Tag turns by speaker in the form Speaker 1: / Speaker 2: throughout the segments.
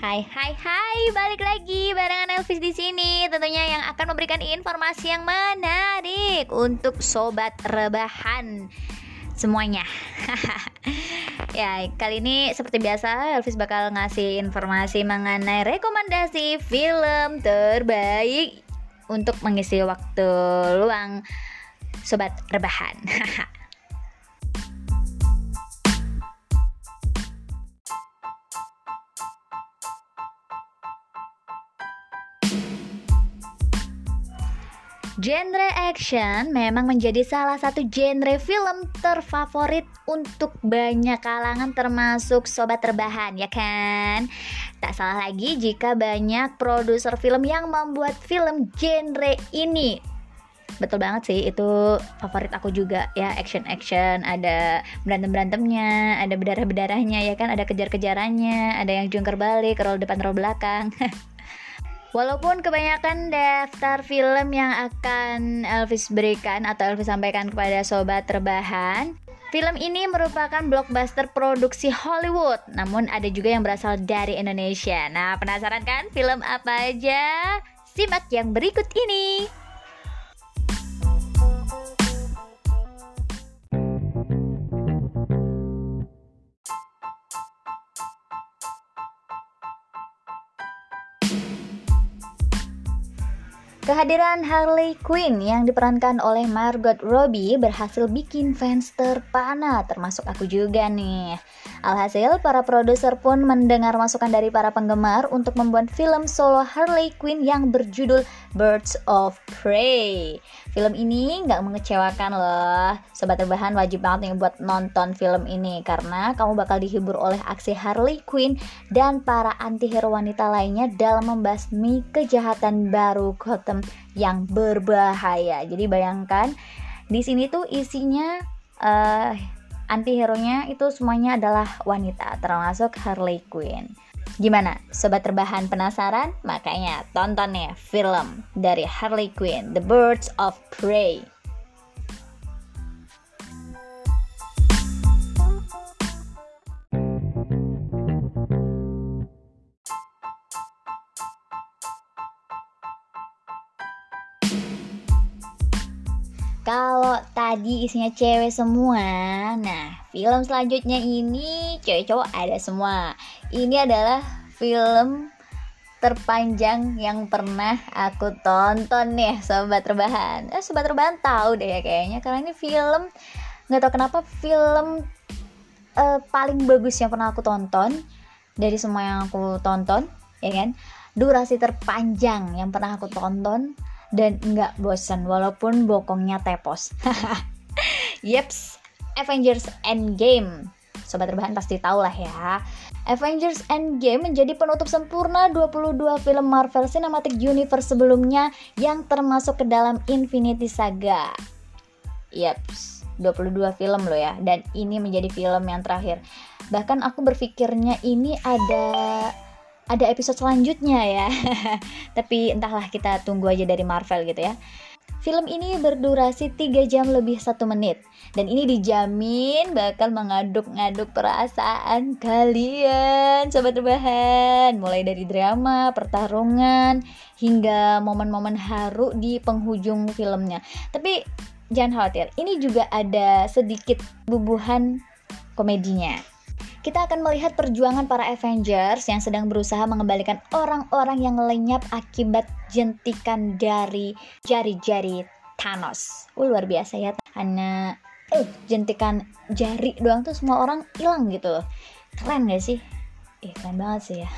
Speaker 1: Hai hai hai, balik lagi barengan Elvis di sini. Tentunya yang akan memberikan informasi yang menarik untuk sobat rebahan semuanya. ya, kali ini seperti biasa Elvis bakal ngasih informasi mengenai rekomendasi film terbaik untuk mengisi waktu luang sobat rebahan. Genre action memang menjadi salah satu genre film terfavorit untuk banyak kalangan termasuk sobat terbahan ya kan? Tak salah lagi jika banyak produser film yang membuat film genre ini. Betul banget sih itu favorit aku juga ya. Action action ada berantem berantemnya ada berdarah berdarahnya ya kan? Ada kejar kejarannya ada yang jungkir balik roll depan roll belakang Walaupun kebanyakan daftar film yang akan Elvis berikan atau Elvis sampaikan kepada sobat terbahan, film ini merupakan blockbuster produksi Hollywood, namun ada juga yang berasal dari Indonesia. Nah, penasaran kan film apa aja? Simak yang berikut ini. Kehadiran Harley Quinn yang diperankan oleh Margot Robbie berhasil bikin fans terpana, termasuk aku juga nih. Alhasil, para produser pun mendengar masukan dari para penggemar untuk membuat film solo Harley Quinn yang berjudul Birds of Prey. Film ini nggak mengecewakan loh. Sobat terbahan wajib banget nih buat nonton film ini karena kamu bakal dihibur oleh aksi Harley Quinn dan para antihero wanita lainnya dalam membasmi kejahatan baru Gotham yang berbahaya. Jadi bayangkan di sini tuh isinya uh, anti-hero-nya itu semuanya adalah wanita, termasuk Harley Quinn. Gimana? Sobat terbahan penasaran? Makanya tonton ya film dari Harley Quinn, The Birds of Prey. Kalau tadi isinya cewek semua, nah film selanjutnya ini cewek cowok ada semua. Ini adalah film terpanjang yang pernah aku tonton nih sobat rebahan. Eh sobat rebahan tahu deh ya kayaknya karena ini film nggak tahu kenapa film uh, paling bagus yang pernah aku tonton dari semua yang aku tonton, ya kan? Durasi terpanjang yang pernah aku tonton dan nggak bosan walaupun bokongnya tepos. Yeps, Avengers Endgame. Sobat terbahan pasti tahu lah ya. Avengers Endgame menjadi penutup sempurna 22 film Marvel Cinematic Universe sebelumnya yang termasuk ke dalam Infinity Saga. Yeps, 22 film loh ya. Dan ini menjadi film yang terakhir. Bahkan aku berpikirnya ini ada ada episode selanjutnya ya. Tapi entahlah kita tunggu aja dari Marvel gitu ya. Film ini berdurasi 3 jam lebih 1 menit dan ini dijamin bakal mengaduk-ngaduk perasaan kalian sobat rebahan mulai dari drama, pertarungan hingga momen-momen haru di penghujung filmnya. Tapi jangan khawatir, ini juga ada sedikit bubuhan komedinya kita akan melihat perjuangan para Avengers yang sedang berusaha mengembalikan orang-orang yang lenyap akibat jentikan dari jari-jari Thanos. Uh, luar biasa ya, hanya uh, jentikan jari doang tuh semua orang hilang gitu Keren gak sih? Ih, keren banget sih ya.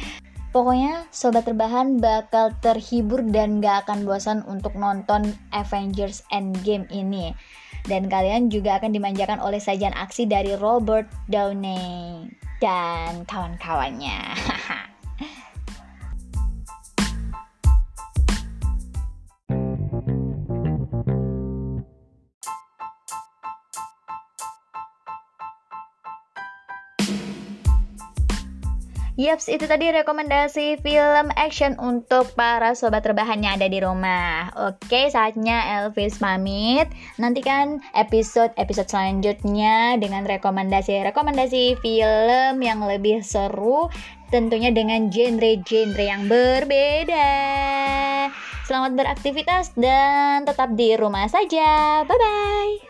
Speaker 1: Pokoknya sobat terbahan bakal terhibur dan gak akan bosan untuk nonton Avengers Endgame ini dan kalian juga akan dimanjakan oleh sajian aksi dari Robert Downey dan kawan-kawannya. Yaps, itu tadi rekomendasi film action untuk para sobat rebahan yang ada di rumah. Oke, saatnya Elvis pamit. Nantikan episode-episode selanjutnya dengan rekomendasi-rekomendasi film yang lebih seru, tentunya dengan genre-genre yang berbeda. Selamat beraktivitas dan tetap di rumah saja. Bye bye.